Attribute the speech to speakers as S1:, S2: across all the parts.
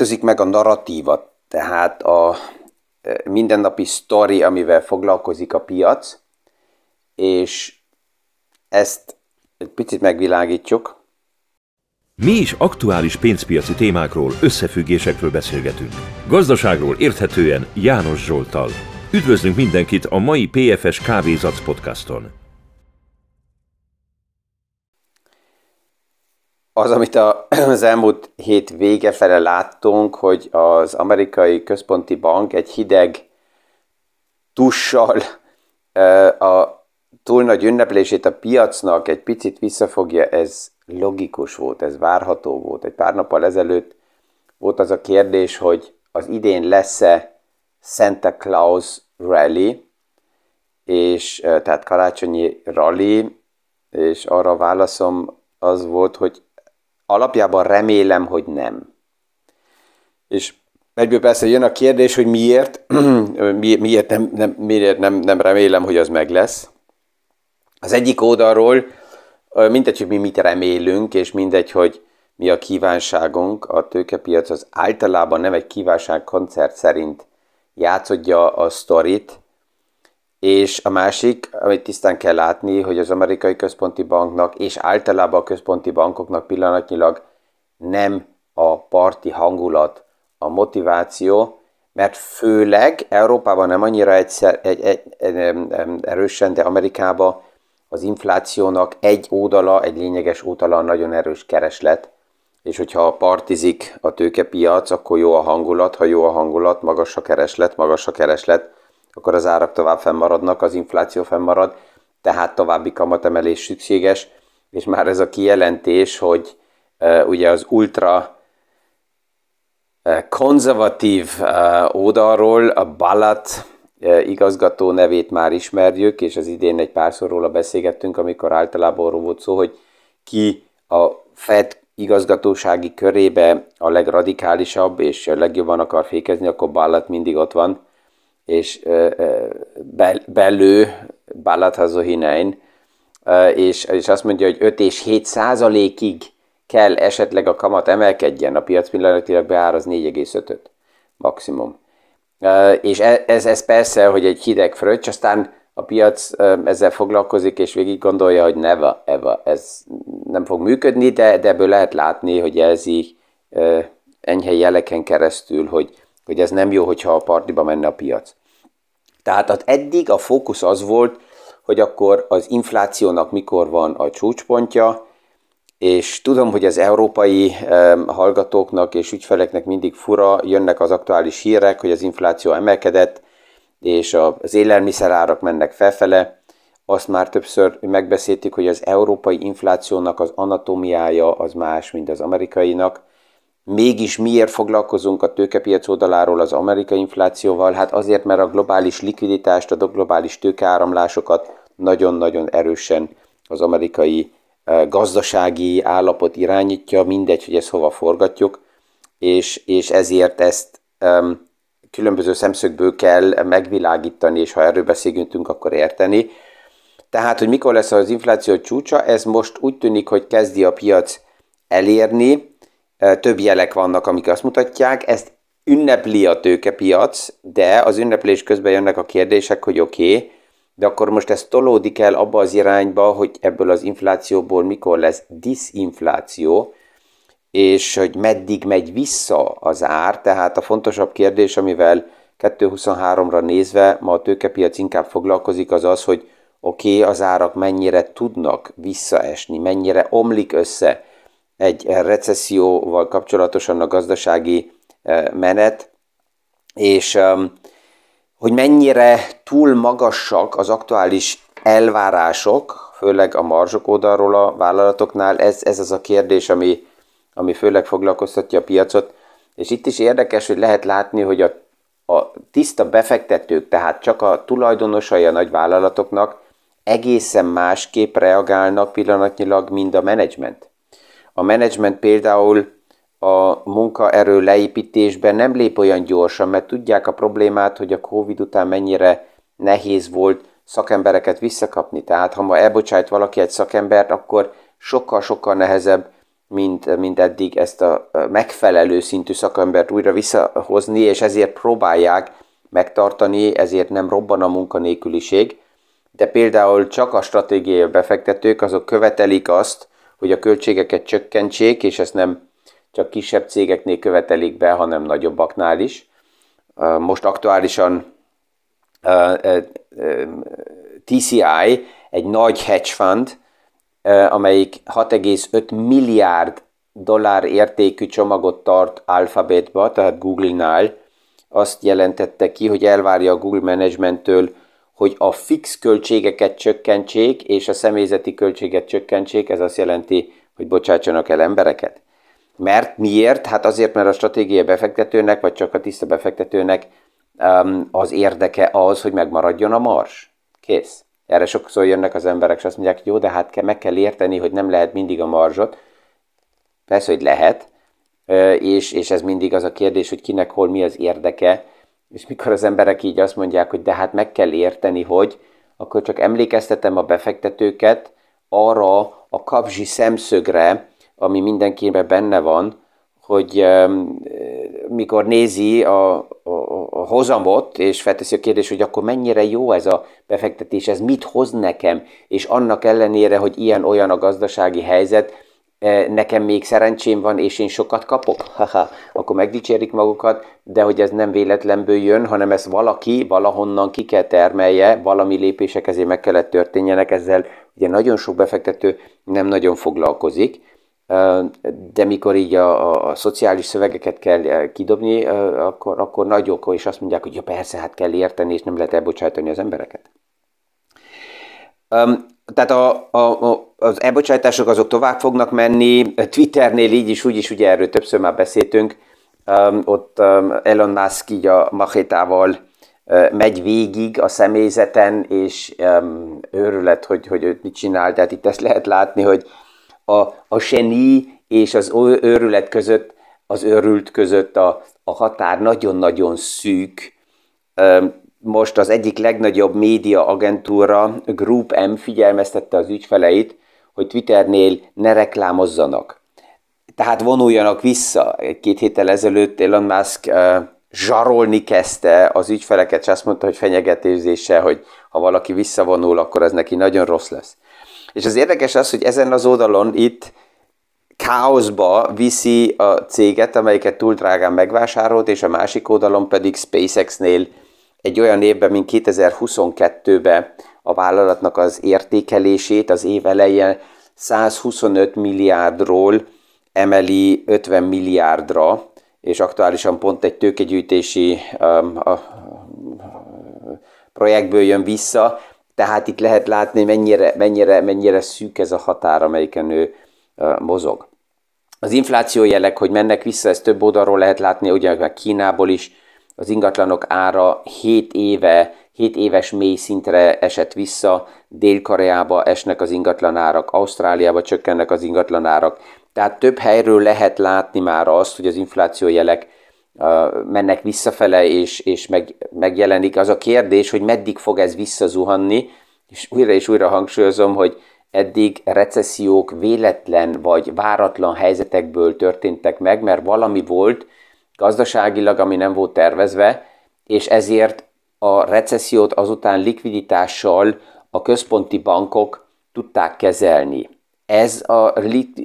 S1: változik meg a narratíva, tehát a mindennapi sztori, amivel foglalkozik a piac, és ezt egy picit megvilágítjuk.
S2: Mi is aktuális pénzpiaci témákról, összefüggésekről beszélgetünk. Gazdaságról érthetően János Zsoltal. Üdvözlünk mindenkit a mai PFS Kávézac podcaston.
S1: Az, amit az elmúlt hét vége fele láttunk, hogy az amerikai központi bank egy hideg tussal a túl nagy ünneplését a piacnak egy picit visszafogja, ez logikus volt, ez várható volt. Egy pár nappal ezelőtt volt az a kérdés, hogy az idén lesz-e Santa Claus Rally, és tehát karácsonyi rally, és arra a válaszom az volt, hogy alapjában remélem, hogy nem. És egyből persze jön a kérdés, hogy miért, miért, nem, nem, miért nem, nem remélem, hogy az meg lesz. Az egyik oldalról mindegy, hogy mi mit remélünk, és mindegy, hogy mi a kívánságunk, a tőkepiac az általában nem egy kívánság koncert szerint játszodja a sztorit, és a másik, amit tisztán kell látni, hogy az amerikai központi banknak és általában a központi bankoknak pillanatnyilag nem a parti hangulat, a motiváció, mert főleg Európában nem annyira egyszer, egy, egy, egy, erősen, de Amerikában az inflációnak egy oldala, egy lényeges oldala nagyon erős kereslet, és hogyha partizik a tőkepiac, akkor jó a hangulat, ha jó a hangulat, magas a kereslet, magas a kereslet, akkor az árak tovább fennmaradnak, az infláció fennmarad, tehát további kamatemelés szükséges, és már ez a kijelentés, hogy uh, ugye az ultra uh, konzervatív uh, oldalról a Balat igazgató nevét már ismerjük, és az idén egy párszor róla beszélgettünk, amikor általában arról volt szó, hogy ki a Fed igazgatósági körébe a legradikálisabb, és a legjobban akar fékezni, akkor Ballat mindig ott van, és belő Ballat hinein, és, és azt mondja, hogy 5 és 7 százalékig kell esetleg a kamat emelkedjen, a piac pillanatilag beáraz 4,5-öt maximum. És e, ez, ez persze, hogy egy hideg fröccs, aztán a piac ezzel foglalkozik, és végig gondolja, hogy neva, eva, ez nem fog működni, de, de ebből lehet látni, hogy ez így enyhe jeleken keresztül, hogy, hogy ez nem jó, hogyha a partiba menne a piac. Tehát eddig a fókusz az volt, hogy akkor az inflációnak mikor van a csúcspontja, és tudom, hogy az európai hallgatóknak és ügyfeleknek mindig fura, jönnek az aktuális hírek, hogy az infláció emelkedett, és az élelmiszerárak mennek felfele. Azt már többször megbeszéltük, hogy az európai inflációnak az anatómiája az más, mint az amerikainak. Mégis miért foglalkozunk a tőkepiac oldaláról az amerikai inflációval? Hát azért, mert a globális likviditást, a globális tőkeáramlásokat nagyon-nagyon erősen az amerikai gazdasági állapot irányítja, mindegy, hogy ezt hova forgatjuk, és, és ezért ezt um, különböző szemszögből kell megvilágítani, és ha erről beszélgetünk, akkor érteni. Tehát, hogy mikor lesz az infláció csúcsa, ez most úgy tűnik, hogy kezdi a piac elérni, több jelek vannak, amik azt mutatják, ezt ünnepli a tőkepiac, de az ünneplés közben jönnek a kérdések, hogy oké, okay, de akkor most ez tolódik el abba az irányba, hogy ebből az inflációból mikor lesz disinfláció, és hogy meddig megy vissza az ár, tehát a fontosabb kérdés, amivel 2023-ra nézve ma a tőkepiac inkább foglalkozik, az az, hogy oké, okay, az árak mennyire tudnak visszaesni, mennyire omlik össze egy recesszióval kapcsolatosan a gazdasági eh, menet, és um, hogy mennyire túl magasak az aktuális elvárások, főleg a marzsok oldalról a vállalatoknál, ez, ez az a kérdés, ami, ami főleg foglalkoztatja a piacot. És itt is érdekes, hogy lehet látni, hogy a, a tiszta befektetők, tehát csak a tulajdonosai a nagy vállalatoknak egészen másképp reagálnak pillanatnyilag, mint a menedzsment. A menedzsment például a munkaerő leépítésben nem lép olyan gyorsan, mert tudják a problémát, hogy a Covid után mennyire nehéz volt szakembereket visszakapni. Tehát ha ma elbocsájt valaki egy szakembert, akkor sokkal-sokkal nehezebb mint, mint eddig ezt a megfelelő szintű szakembert újra visszahozni, és ezért próbálják megtartani, ezért nem robban a munkanélküliség, de például csak a stratégiai befektetők azok követelik azt, hogy a költségeket csökkentsék, és ezt nem csak kisebb cégeknél követelik be, hanem nagyobbaknál is. Most aktuálisan TCI, egy nagy hedge fund, amelyik 6,5 milliárd dollár értékű csomagot tart Alphabetba, tehát Google-nál, azt jelentette ki, hogy elvárja a Google Managementtől, hogy a fix költségeket csökkentsék, és a személyzeti költséget csökkentsék, ez azt jelenti, hogy bocsátsanak el embereket. Mert miért? Hát azért, mert a stratégia befektetőnek, vagy csak a tiszta befektetőnek um, az érdeke az, hogy megmaradjon a mars. Kész. Erre sokszor jönnek az emberek, és azt mondják, jó, de hát meg kell érteni, hogy nem lehet mindig a marzsot. Persze, hogy lehet, és, és ez mindig az a kérdés, hogy kinek hol mi az érdeke, és mikor az emberek így azt mondják, hogy de hát meg kell érteni, hogy, akkor csak emlékeztetem a befektetőket arra a kapzsi szemszögre, ami mindenkiben benne van, hogy um, mikor nézi a, a, a hozamot, és felteszi a kérdés, hogy akkor mennyire jó ez a befektetés, ez mit hoz nekem, és annak ellenére, hogy ilyen-olyan a gazdasági helyzet, nekem még szerencsém van, és én sokat kapok, haha, akkor megdicsérik magukat, de hogy ez nem véletlenből jön, hanem ezt valaki valahonnan ki kell termelje, valami lépések ezért meg kellett történjenek, ezzel ugye nagyon sok befektető nem nagyon foglalkozik, de mikor így a, a, a szociális szövegeket kell kidobni, akkor, akkor nagyok, és azt mondják, hogy ja persze, hát kell érteni, és nem lehet elbocsátani az embereket. Tehát a, a, a, az elbocsátások azok tovább fognak menni, Twitternél így is, úgy is, ugye erről többször már beszéltünk, um, ott um, Elon Musk így a machétával uh, megy végig a személyzeten, és um, őrület, hogy, hogy őt mit csinál, tehát itt ezt lehet látni, hogy a, a seni és az őrület között, az őrült között a, a határ nagyon-nagyon szűk, um, most az egyik legnagyobb média agentúra, Group M figyelmeztette az ügyfeleit, hogy Twitternél ne reklámozzanak. Tehát vonuljanak vissza. Két héttel ezelőtt Elon Musk uh, zsarolni kezdte az ügyfeleket, és azt mondta, hogy fenyegetézése, hogy ha valaki visszavonul, akkor ez neki nagyon rossz lesz. És az érdekes az, hogy ezen az oldalon itt káoszba viszi a céget, amelyiket túl drágán megvásárolt, és a másik oldalon pedig SpaceX-nél egy olyan évben, mint 2022-ben a vállalatnak az értékelését az év elején 125 milliárdról emeli 50 milliárdra, és aktuálisan pont egy tőkegyűjtési um, a, projektből jön vissza, tehát itt lehet látni, mennyire, mennyire, mennyire szűk ez a határ, amelyiken ő uh, mozog. Az infláció jelek, hogy mennek vissza, ezt több oldalról lehet látni, ugye Kínából is az ingatlanok ára 7 éve, 7 éves mély szintre esett vissza, Dél-Koreába esnek az ingatlanárak, Ausztráliába csökkennek az ingatlanárak. Tehát több helyről lehet látni már azt, hogy az infláció jelek uh, mennek visszafele, és, és meg, megjelenik. Az a kérdés, hogy meddig fog ez visszazuhanni, és újra és újra hangsúlyozom, hogy eddig recessziók véletlen vagy váratlan helyzetekből történtek meg, mert valami volt, gazdaságilag, ami nem volt tervezve, és ezért a recessziót azután likviditással a központi bankok tudták kezelni. Ez a,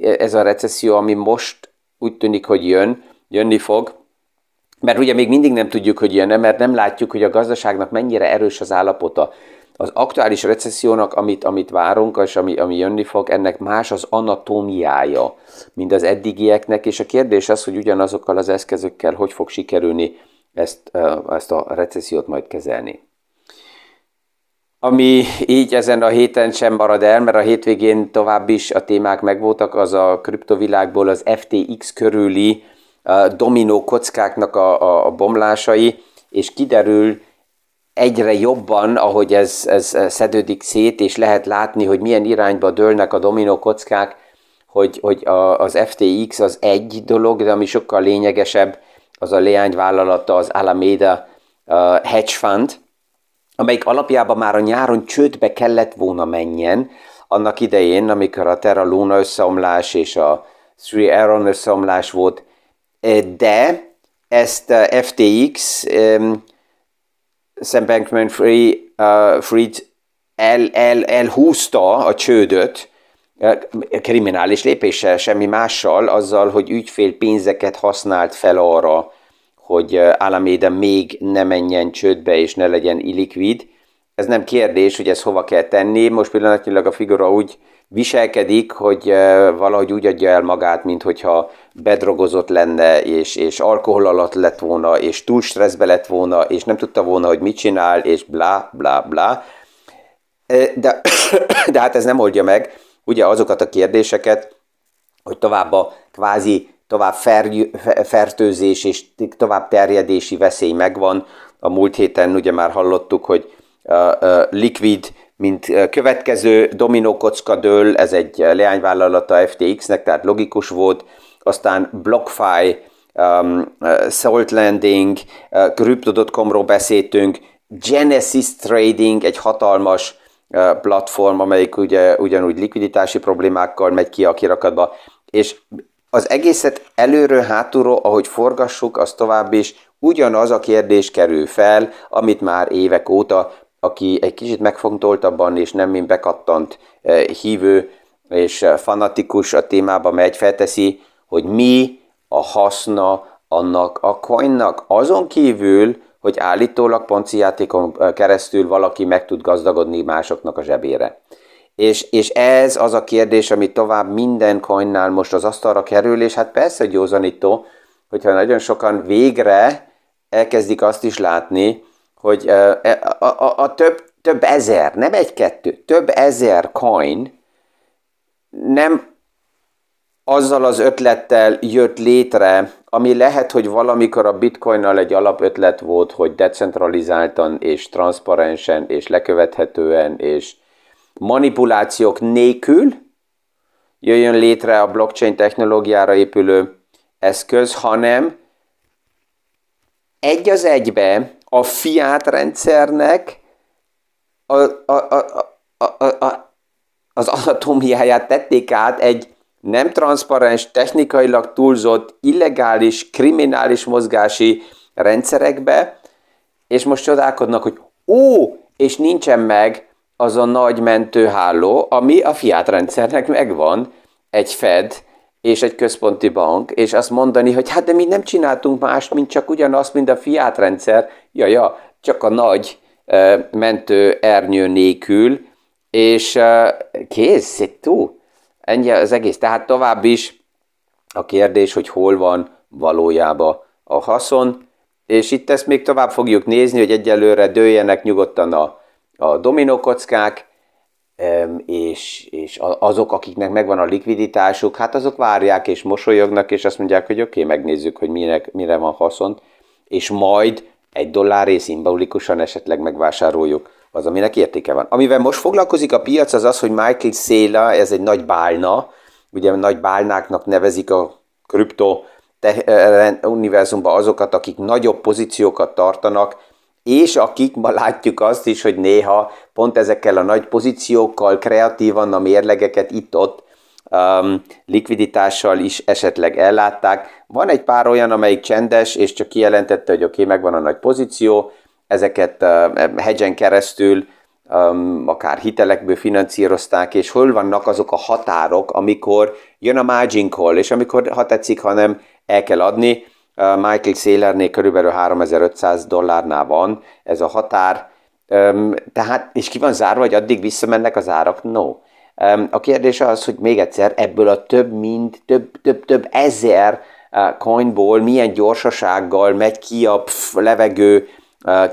S1: ez a recesszió, ami most úgy tűnik, hogy jön, jönni fog, mert ugye még mindig nem tudjuk, hogy jön, mert nem látjuk, hogy a gazdaságnak mennyire erős az állapota az aktuális recessziónak, amit, amit várunk, és ami, ami jönni fog, ennek más az anatómiája, mint az eddigieknek, és a kérdés az, hogy ugyanazokkal az eszközökkel hogy fog sikerülni ezt, ezt a recessziót majd kezelni. Ami így ezen a héten sem marad el, mert a hétvégén tovább is a témák megvoltak, az a kriptovilágból az FTX körüli dominó kockáknak a, a, a bomlásai, és kiderül, egyre jobban, ahogy ez, ez szedődik szét, és lehet látni, hogy milyen irányba dőlnek a dominó kockák, hogy, hogy a, az FTX az egy dolog, de ami sokkal lényegesebb, az a leányvállalata, az Alameda uh, Hedge Fund, amelyik alapjában már a nyáron csődbe kellett volna menjen, annak idején, amikor a Terra Luna összeomlás és a Three Arrow összeomlás volt, de ezt FTX um, Sam Bankman-Fried uh, el, el, elhúzta a csődöt, kriminális lépéssel, semmi mással, azzal, hogy ügyfél pénzeket használt fel arra, hogy Alameda még ne menjen csődbe és ne legyen illikvid. Ez nem kérdés, hogy ezt hova kell tenni. Most pillanatnyilag a figura úgy viselkedik, hogy valahogy úgy adja el magát, mint hogyha bedrogozott lenne, és, és alkohol alatt lett volna, és túl stresszbe lett volna, és nem tudta volna, hogy mit csinál, és bla, bla, bla. De, de hát ez nem oldja meg ugye azokat a kérdéseket, hogy tovább a kvázi tovább fertőzés és tovább terjedési veszély megvan. A múlt héten ugye már hallottuk, hogy Liquid, mint következő dominókocka dől, ez egy leányvállalata FTX-nek, tehát logikus volt. Aztán BlockFi, um, Salt Landing, Crypto.com-ról beszéltünk, Genesis Trading, egy hatalmas platform, amelyik ugye ugyanúgy likviditási problémákkal megy ki a kirakatba, és az egészet előről, hátulról, ahogy forgassuk, az tovább is ugyanaz a kérdés kerül fel, amit már évek óta, aki egy kicsit megfontoltabban és nem mint bekattant hívő és fanatikus a témába megy, felteszi, hogy mi a haszna annak a coinnak. Azon kívül, hogy állítólag ponci játékon keresztül valaki meg tud gazdagodni másoknak a zsebére. És, és ez az a kérdés, ami tovább minden coinnál most az asztalra kerül, és hát persze józanító, hogyha nagyon sokan végre elkezdik azt is látni, hogy a, a, a, a több, több ezer, nem egy-kettő, több ezer coin nem azzal az ötlettel jött létre, ami lehet, hogy valamikor a bitcoinnal egy alapötlet volt, hogy decentralizáltan és transzparensen és lekövethetően és manipulációk nélkül jöjjön létre a blockchain technológiára épülő eszköz, hanem egy az egybe a fiat rendszernek a, a, a, a, a, az anatómiáját tették át egy nem transzparens, technikailag túlzott, illegális, kriminális mozgási rendszerekbe, és most csodálkodnak, hogy ó, és nincsen meg az a nagy mentőháló, ami a fiat rendszernek megvan, egy Fed és egy központi bank, és azt mondani, hogy hát de mi nem csináltunk mást, mint csak ugyanazt, mint a fiat rendszer, ja, ja, csak a nagy uh, mentő ernyő nélkül, és uh, kész, túl. Ennyi az egész. Tehát tovább is a kérdés, hogy hol van valójában a haszon, és itt ezt még tovább fogjuk nézni, hogy egyelőre dőljenek nyugodtan a, a dominókockák, és, és azok, akiknek megvan a likviditásuk, hát azok várják és mosolyognak, és azt mondják, hogy oké, okay, megnézzük, hogy mire, mire van haszon, és majd egy dolláré szimbolikusan esetleg megvásároljuk. Az, aminek értéke van. Amivel most foglalkozik a piac, az az, hogy Michael Széla, ez egy nagy bálna, ugye nagy bálnáknak nevezik a kripto univerzumban azokat, akik nagyobb pozíciókat tartanak, és akik ma látjuk azt is, hogy néha pont ezekkel a nagy pozíciókkal kreatívan a mérlegeket itt-ott um, likviditással is esetleg ellátták. Van egy pár olyan, amelyik csendes, és csak kijelentette, hogy oké, okay, megvan a nagy pozíció, ezeket uh, hedgen keresztül um, akár hitelekből finanszírozták, és hol vannak azok a határok, amikor jön a margin call, és amikor, ha tetszik, hanem el kell adni. Michael Saylornél körülbelül 3500 dollárnál van ez a határ, tehát, és ki van zárva, hogy addig visszamennek az árak? No. A kérdés az, hogy még egyszer ebből a több mint, több, több, több ezer coinból milyen gyorsasággal megy ki a pff, levegő,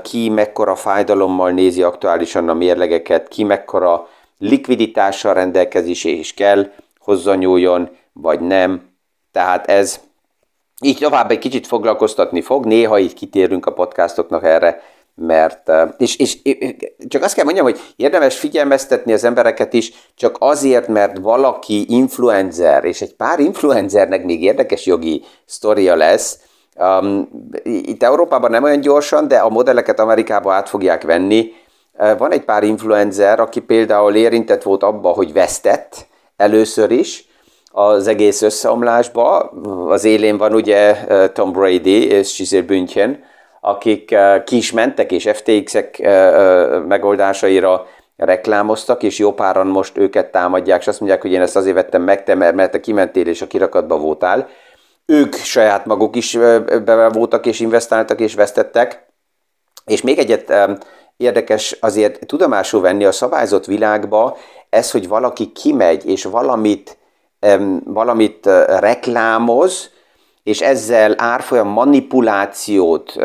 S1: ki mekkora fájdalommal nézi aktuálisan a mérlegeket, ki mekkora likviditással rendelkezés és kell hozzanyúljon, vagy nem. Tehát ez így tovább egy kicsit foglalkoztatni fog, néha így kitérünk a podcastoknak erre, mert, és, és csak azt kell mondjam, hogy érdemes figyelmeztetni az embereket is, csak azért, mert valaki influencer, és egy pár influencernek még érdekes jogi sztoria lesz, Um, itt Európában nem olyan gyorsan, de a modelleket Amerikába át fogják venni. Uh, van egy pár influencer, aki például érintett volt abba, hogy vesztett először is, az egész összeomlásba. Az élén van ugye Tom Brady és Giselle Bündchen, akik ki is mentek, és FTX-ek megoldásaira reklámoztak, és jó páran most őket támadják, és azt mondják, hogy én ezt azért vettem meg, te, mert te kimentél és a kirakatba voltál. Ők saját maguk is be voltak és investáltak és vesztettek. És még egyet érdekes azért tudomásul venni a szabályzott világba, ez, hogy valaki kimegy és valamit, valamit reklámoz, és ezzel árfolyam manipulációt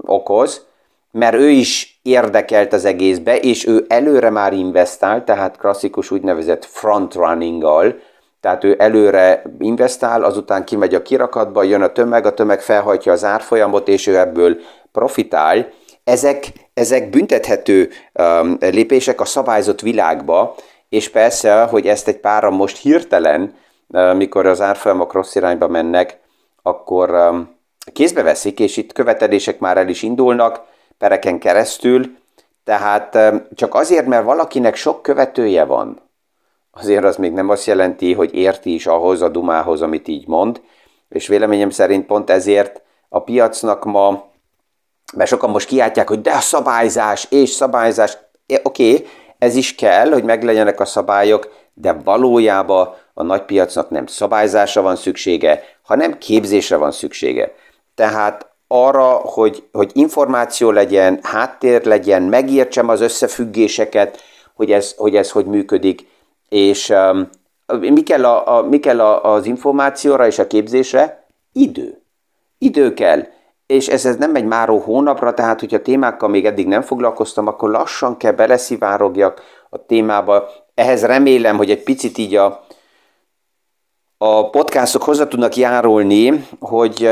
S1: okoz, mert ő is érdekelt az egészbe, és ő előre már investál, tehát klasszikus úgynevezett frontrunning-gal, tehát ő előre investál, azután kimegy a kirakatba, jön a tömeg, a tömeg felhajtja az árfolyamot, és ő ebből profitál. Ezek, ezek büntethető um, lépések a szabályzott világba, és persze, hogy ezt egy pára most hirtelen, mikor az árfolyamok rossz irányba mennek, akkor kézbe veszik, és itt követelések már el is indulnak, pereken keresztül, tehát csak azért, mert valakinek sok követője van, azért az még nem azt jelenti, hogy érti is ahhoz a dumához, amit így mond, és véleményem szerint pont ezért a piacnak ma, mert sokan most kiáltják, hogy de a szabályzás és szabályzás, oké, okay, ez is kell, hogy meglegyenek a szabályok, de valójában a nagypiacnak nem szabályzásra van szüksége, hanem képzésre van szüksége. Tehát arra, hogy, hogy információ legyen, háttér legyen, megértsem az összefüggéseket, hogy ez hogy, ez hogy működik, és um, mi kell, a, a, mi kell a, az információra és a képzésre? Idő. Idő kell. És ez, ez nem egy máró hónapra, tehát hogyha témákkal még eddig nem foglalkoztam, akkor lassan kell beleszivárogyak a témába. Ehhez remélem, hogy egy picit így a, a podcastok hozzá tudnak járulni, hogy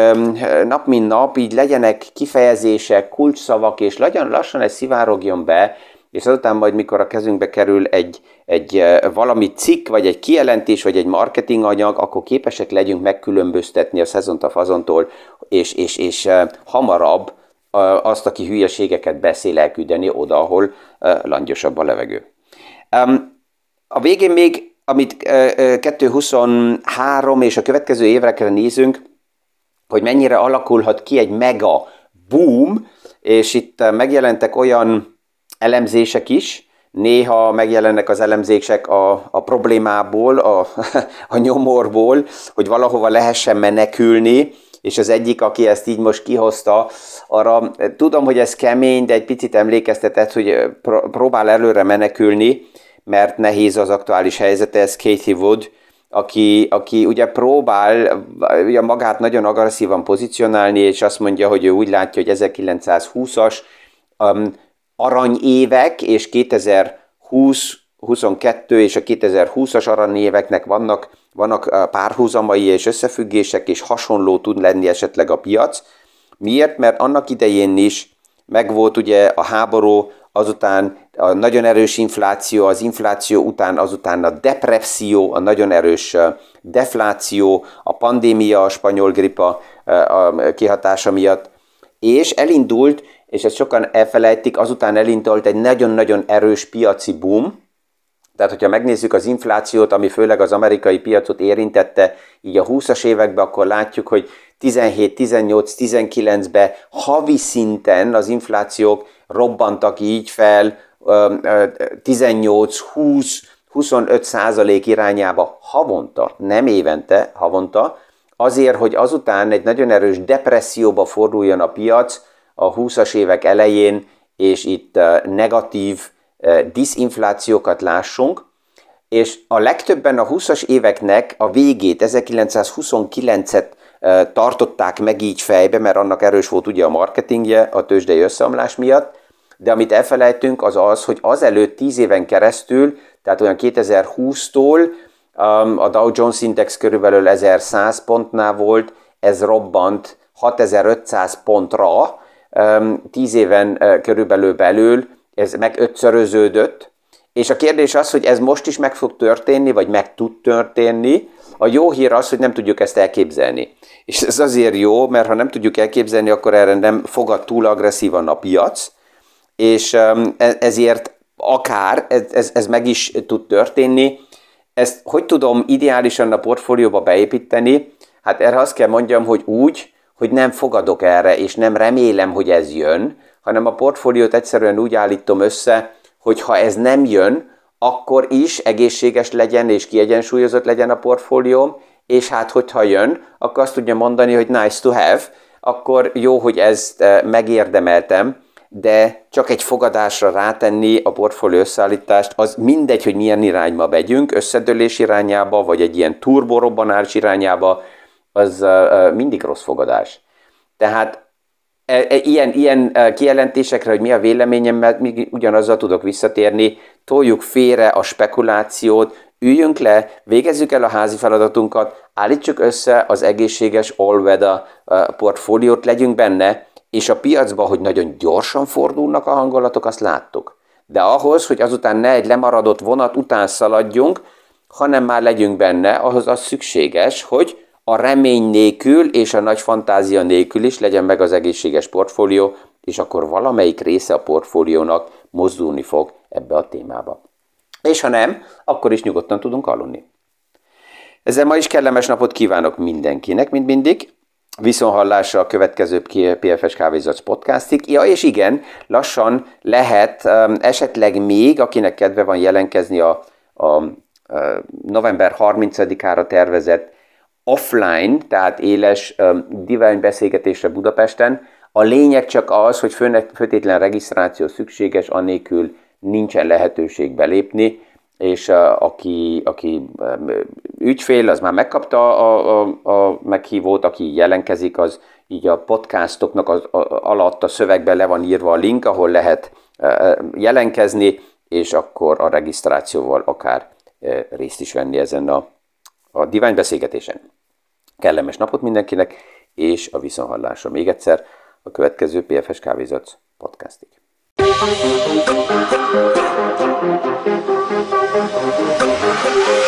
S1: nap mint nap így legyenek kifejezések, kulcsszavak, és legyen, lassan ez szivárogjon be, és azután majd, mikor a kezünkbe kerül egy, egy valami cikk, vagy egy kijelentés, vagy egy marketinganyag, akkor képesek legyünk megkülönböztetni a szezont a fazontól, és, és, és hamarabb azt, aki hülyeségeket beszél, elküldeni oda, ahol langyosabb a levegő. A végén még amit 2023 és a következő évekre nézünk, hogy mennyire alakulhat ki egy mega boom, és itt megjelentek olyan elemzések is, néha megjelennek az elemzések a, a problémából, a, a nyomorból, hogy valahova lehessen menekülni, és az egyik, aki ezt így most kihozta, arra tudom, hogy ez kemény, de egy picit emlékeztetett, hogy próbál előre menekülni, mert nehéz az aktuális helyzete, ez Katie Wood, aki, aki ugye próbál ugye magát nagyon agresszívan pozícionálni, és azt mondja, hogy ő úgy látja, hogy 1920-as um, aranyévek és 2020 22 és a 2020-as aranyéveknek vannak, vannak uh, párhuzamai és összefüggések, és hasonló tud lenni esetleg a piac. Miért? Mert annak idején is megvolt ugye a háború, azután a nagyon erős infláció, az infláció után azután a depresszió, a nagyon erős defláció, a pandémia, a spanyol gripa a kihatása miatt, és elindult, és ezt sokan elfelejtik, azután elindult egy nagyon-nagyon erős piaci boom, tehát, hogyha megnézzük az inflációt, ami főleg az amerikai piacot érintette, így a 20-as években, akkor látjuk, hogy 17, 18, 19-ben havi szinten az inflációk robbantak így fel 18, 20, 25 százalék irányába havonta, nem évente, havonta, azért, hogy azután egy nagyon erős depresszióba forduljon a piac a 20-as évek elején, és itt negatív diszinflációkat lássunk, és a legtöbben a 20-as éveknek a végét, 1929-et tartották meg így fejbe, mert annak erős volt ugye a marketingje a tőzsdei összeomlás miatt, de amit elfelejtünk az az, hogy azelőtt 10 éven keresztül, tehát olyan 2020-tól um, a Dow Jones Index körülbelül 1100 pontnál volt, ez robbant 6500 pontra, 10 um, éven körülbelül belül, ez meg ötszöröződött, és a kérdés az, hogy ez most is meg fog történni, vagy meg tud történni. A jó hír az, hogy nem tudjuk ezt elképzelni. És ez azért jó, mert ha nem tudjuk elképzelni, akkor erre nem fogad túl agresszívan a piac, és e, ezért akár ez, ez, ez meg is tud történni. ezt hogy tudom ideálisan a portfólióba beépíteni? Hát erre azt kell mondjam, hogy úgy, hogy nem fogadok erre, és nem remélem, hogy ez jön, hanem a portfóliót egyszerűen úgy állítom össze, hogy ha ez nem jön, akkor is egészséges legyen és kiegyensúlyozott legyen a portfólióm, és hát hogyha jön, akkor azt tudja mondani, hogy nice to have, akkor jó, hogy ezt eh, megérdemeltem, de csak egy fogadásra rátenni a portfólió összeállítást, az mindegy, hogy milyen irányba megyünk, összedőlés irányába, vagy egy ilyen turborobbanás irányába, az mindig rossz fogadás. Tehát E, e, ilyen, ilyen kijelentésekre, hogy mi a véleményem, mert még ugyanazzal tudok visszatérni, toljuk félre a spekulációt, üljünk le, végezzük el a házi feladatunkat, állítsuk össze az egészséges all-weather portfóliót, legyünk benne, és a piacban, hogy nagyon gyorsan fordulnak a hangolatok, azt láttuk. De ahhoz, hogy azután ne egy lemaradott vonat után szaladjunk, hanem már legyünk benne, ahhoz az szükséges, hogy a remény nélkül és a nagy fantázia nélkül is legyen meg az egészséges portfólió, és akkor valamelyik része a portfóliónak mozdulni fog ebbe a témába. És ha nem, akkor is nyugodtan tudunk aludni. Ezzel ma is kellemes napot kívánok mindenkinek, mint mindig. Viszonhallásra a következő PFS Kávézac podcastig. Ja, és igen, lassan lehet um, esetleg még, akinek kedve van jelenkezni a, a, a november 30-ára tervezett offline, tehát éles divine beszélgetésre Budapesten. A lényeg csak az, hogy főtétlen regisztráció szükséges, anélkül nincsen lehetőség belépni, és aki, aki ügyfél, az már megkapta a, a, a meghívót, aki jelenkezik, az így a podcastoknak az, a, alatt a szövegben le van írva a link, ahol lehet jelenkezni, és akkor a regisztrációval akár részt is venni ezen a, a divány diványbeszélgetésen. Kellemes napot mindenkinek, és a viszonhallásra még egyszer a következő PFS Kávézac podcastig.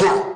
S1: Yeah.